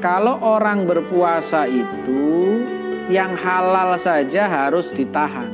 Kalau orang berpuasa itu yang halal saja harus ditahan.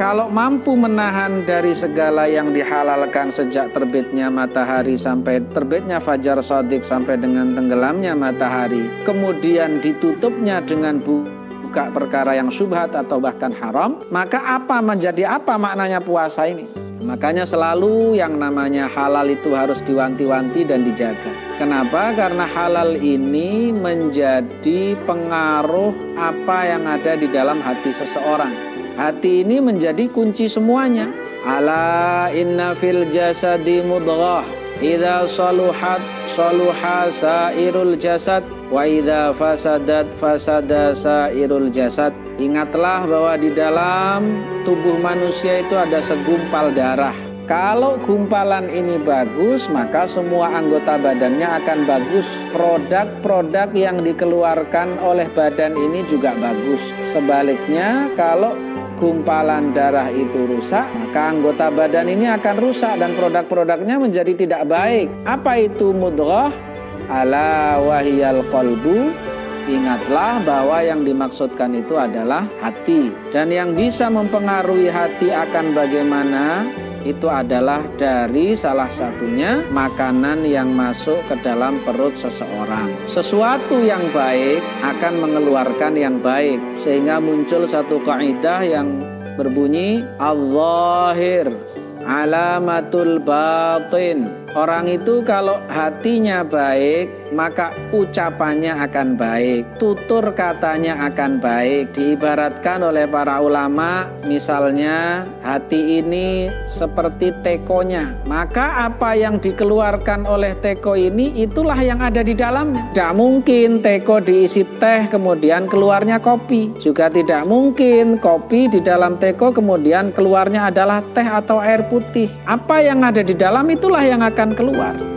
Kalau mampu menahan dari segala yang dihalalkan sejak terbitnya matahari sampai terbitnya fajar sodik sampai dengan tenggelamnya matahari, kemudian ditutupnya dengan buka perkara yang subhat atau bahkan haram, maka apa menjadi apa maknanya puasa ini? Makanya selalu yang namanya halal itu harus diwanti-wanti dan dijaga. Kenapa? Karena halal ini menjadi pengaruh apa yang ada di dalam hati seseorang. Hati ini menjadi kunci semuanya. Ala inna fil jasadi mudghah. Idza saluhat saluha sairul jasad wa idza fasadat fasada sairul jasad. Ingatlah bahwa di dalam tubuh manusia itu ada segumpal darah. Kalau gumpalan ini bagus, maka semua anggota badannya akan bagus. Produk-produk yang dikeluarkan oleh badan ini juga bagus. Sebaliknya, kalau gumpalan darah itu rusak, maka anggota badan ini akan rusak dan produk-produknya menjadi tidak baik. Apa itu mudghah? Ala wahiyal qalbu. Ingatlah bahwa yang dimaksudkan itu adalah hati dan yang bisa mempengaruhi hati akan bagaimana itu adalah dari salah satunya makanan yang masuk ke dalam perut seseorang. Sesuatu yang baik akan mengeluarkan yang baik sehingga muncul satu kaidah yang berbunyi al-zahir alamatul batin. Orang itu kalau hatinya baik, maka ucapannya akan baik, tutur katanya akan baik. Diibaratkan oleh para ulama, misalnya hati ini seperti tekonya, maka apa yang dikeluarkan oleh teko ini itulah yang ada di dalamnya. Tidak mungkin teko diisi teh kemudian keluarnya kopi, juga tidak mungkin kopi di dalam teko kemudian keluarnya adalah teh atau air. Apa yang ada di dalam itulah yang akan keluar.